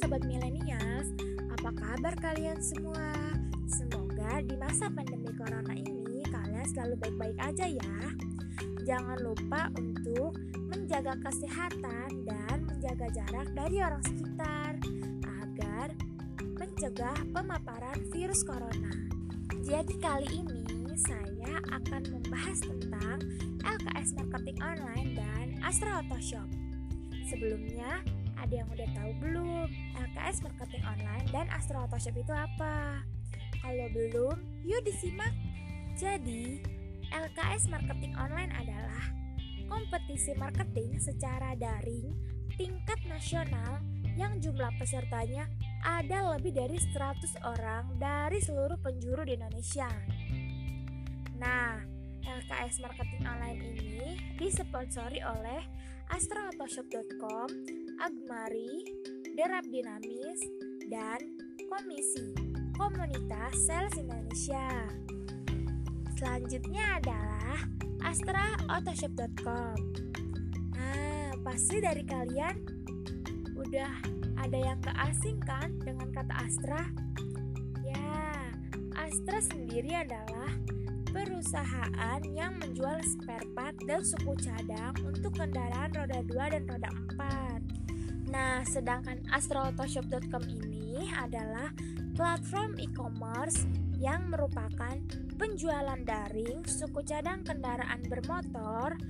Sobat Milenials, apa kabar kalian semua? Semoga di masa pandemi corona ini kalian selalu baik-baik aja ya. Jangan lupa untuk menjaga kesehatan dan menjaga jarak dari orang sekitar Agar mencegah pemaparan virus corona. Jadi kali ini saya akan membahas tentang LKS Marketing Online dan Astra Auto Shop. Sebelumnya, ada yang udah tahu belum LKS Marketing Online dan Astro Auto Shop itu apa? Kalau belum, yuk disimak. Jadi, LKS Marketing Online adalah kompetisi marketing secara daring tingkat nasional yang jumlah pesertanya ada lebih dari 100 orang dari seluruh penjuru di Indonesia. Nah, LKS Marketing Online ini disponsori oleh astroautoshop.com, Agmari, Derap Dinamis, dan Komisi Komunitas Sales Indonesia. Selanjutnya adalah astraautoshop.com. Nah, pasti dari kalian udah ada yang keasing kan dengan kata Astra? Ya, Astra sendiri adalah perusahaan yang menjual spare part dan suku cadang untuk kendaraan roda 2 dan roda 4. Nah, sedangkan astroautoshop.com ini adalah platform e-commerce yang merupakan penjualan daring suku cadang kendaraan bermotor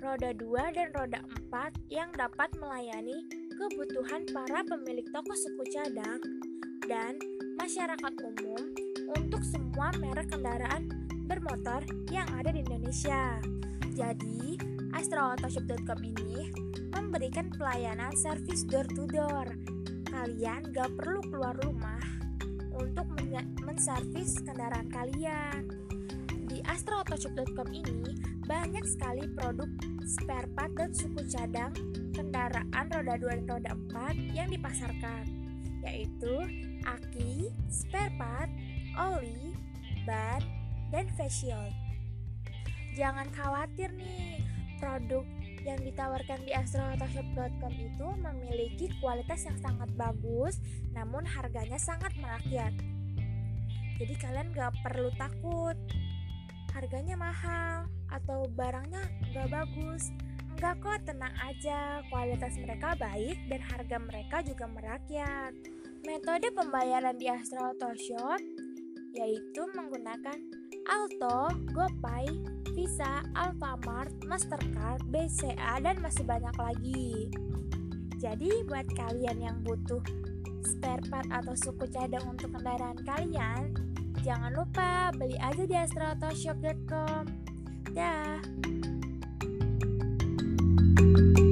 roda 2 dan roda 4 yang dapat melayani kebutuhan para pemilik toko suku cadang dan masyarakat umum untuk semua merek kendaraan bermotor yang ada di Indonesia. Jadi, astroautoshop.com ini memberikan pelayanan servis door to door. Kalian gak perlu keluar rumah untuk menservis kendaraan kalian. Di astroautoshop.com ini banyak sekali produk spare part dan suku cadang kendaraan roda 2 dan roda 4 yang dipasarkan, yaitu aki, spare part, oli, ban, dan facial. Jangan khawatir nih, produk yang ditawarkan di astroautoshop.com itu memiliki kualitas yang sangat bagus, namun harganya sangat merakyat. Jadi kalian gak perlu takut harganya mahal atau barangnya gak bagus. Enggak kok, tenang aja, kualitas mereka baik dan harga mereka juga merakyat. Metode pembayaran di Astro Auto yaitu menggunakan Alto, GoPay, Visa, Alfamart, Mastercard, BCA, dan masih banyak lagi. Jadi buat kalian yang butuh spare part atau suku cadang untuk kendaraan kalian, jangan lupa beli aja di astroautoshop.com. Dah. thank you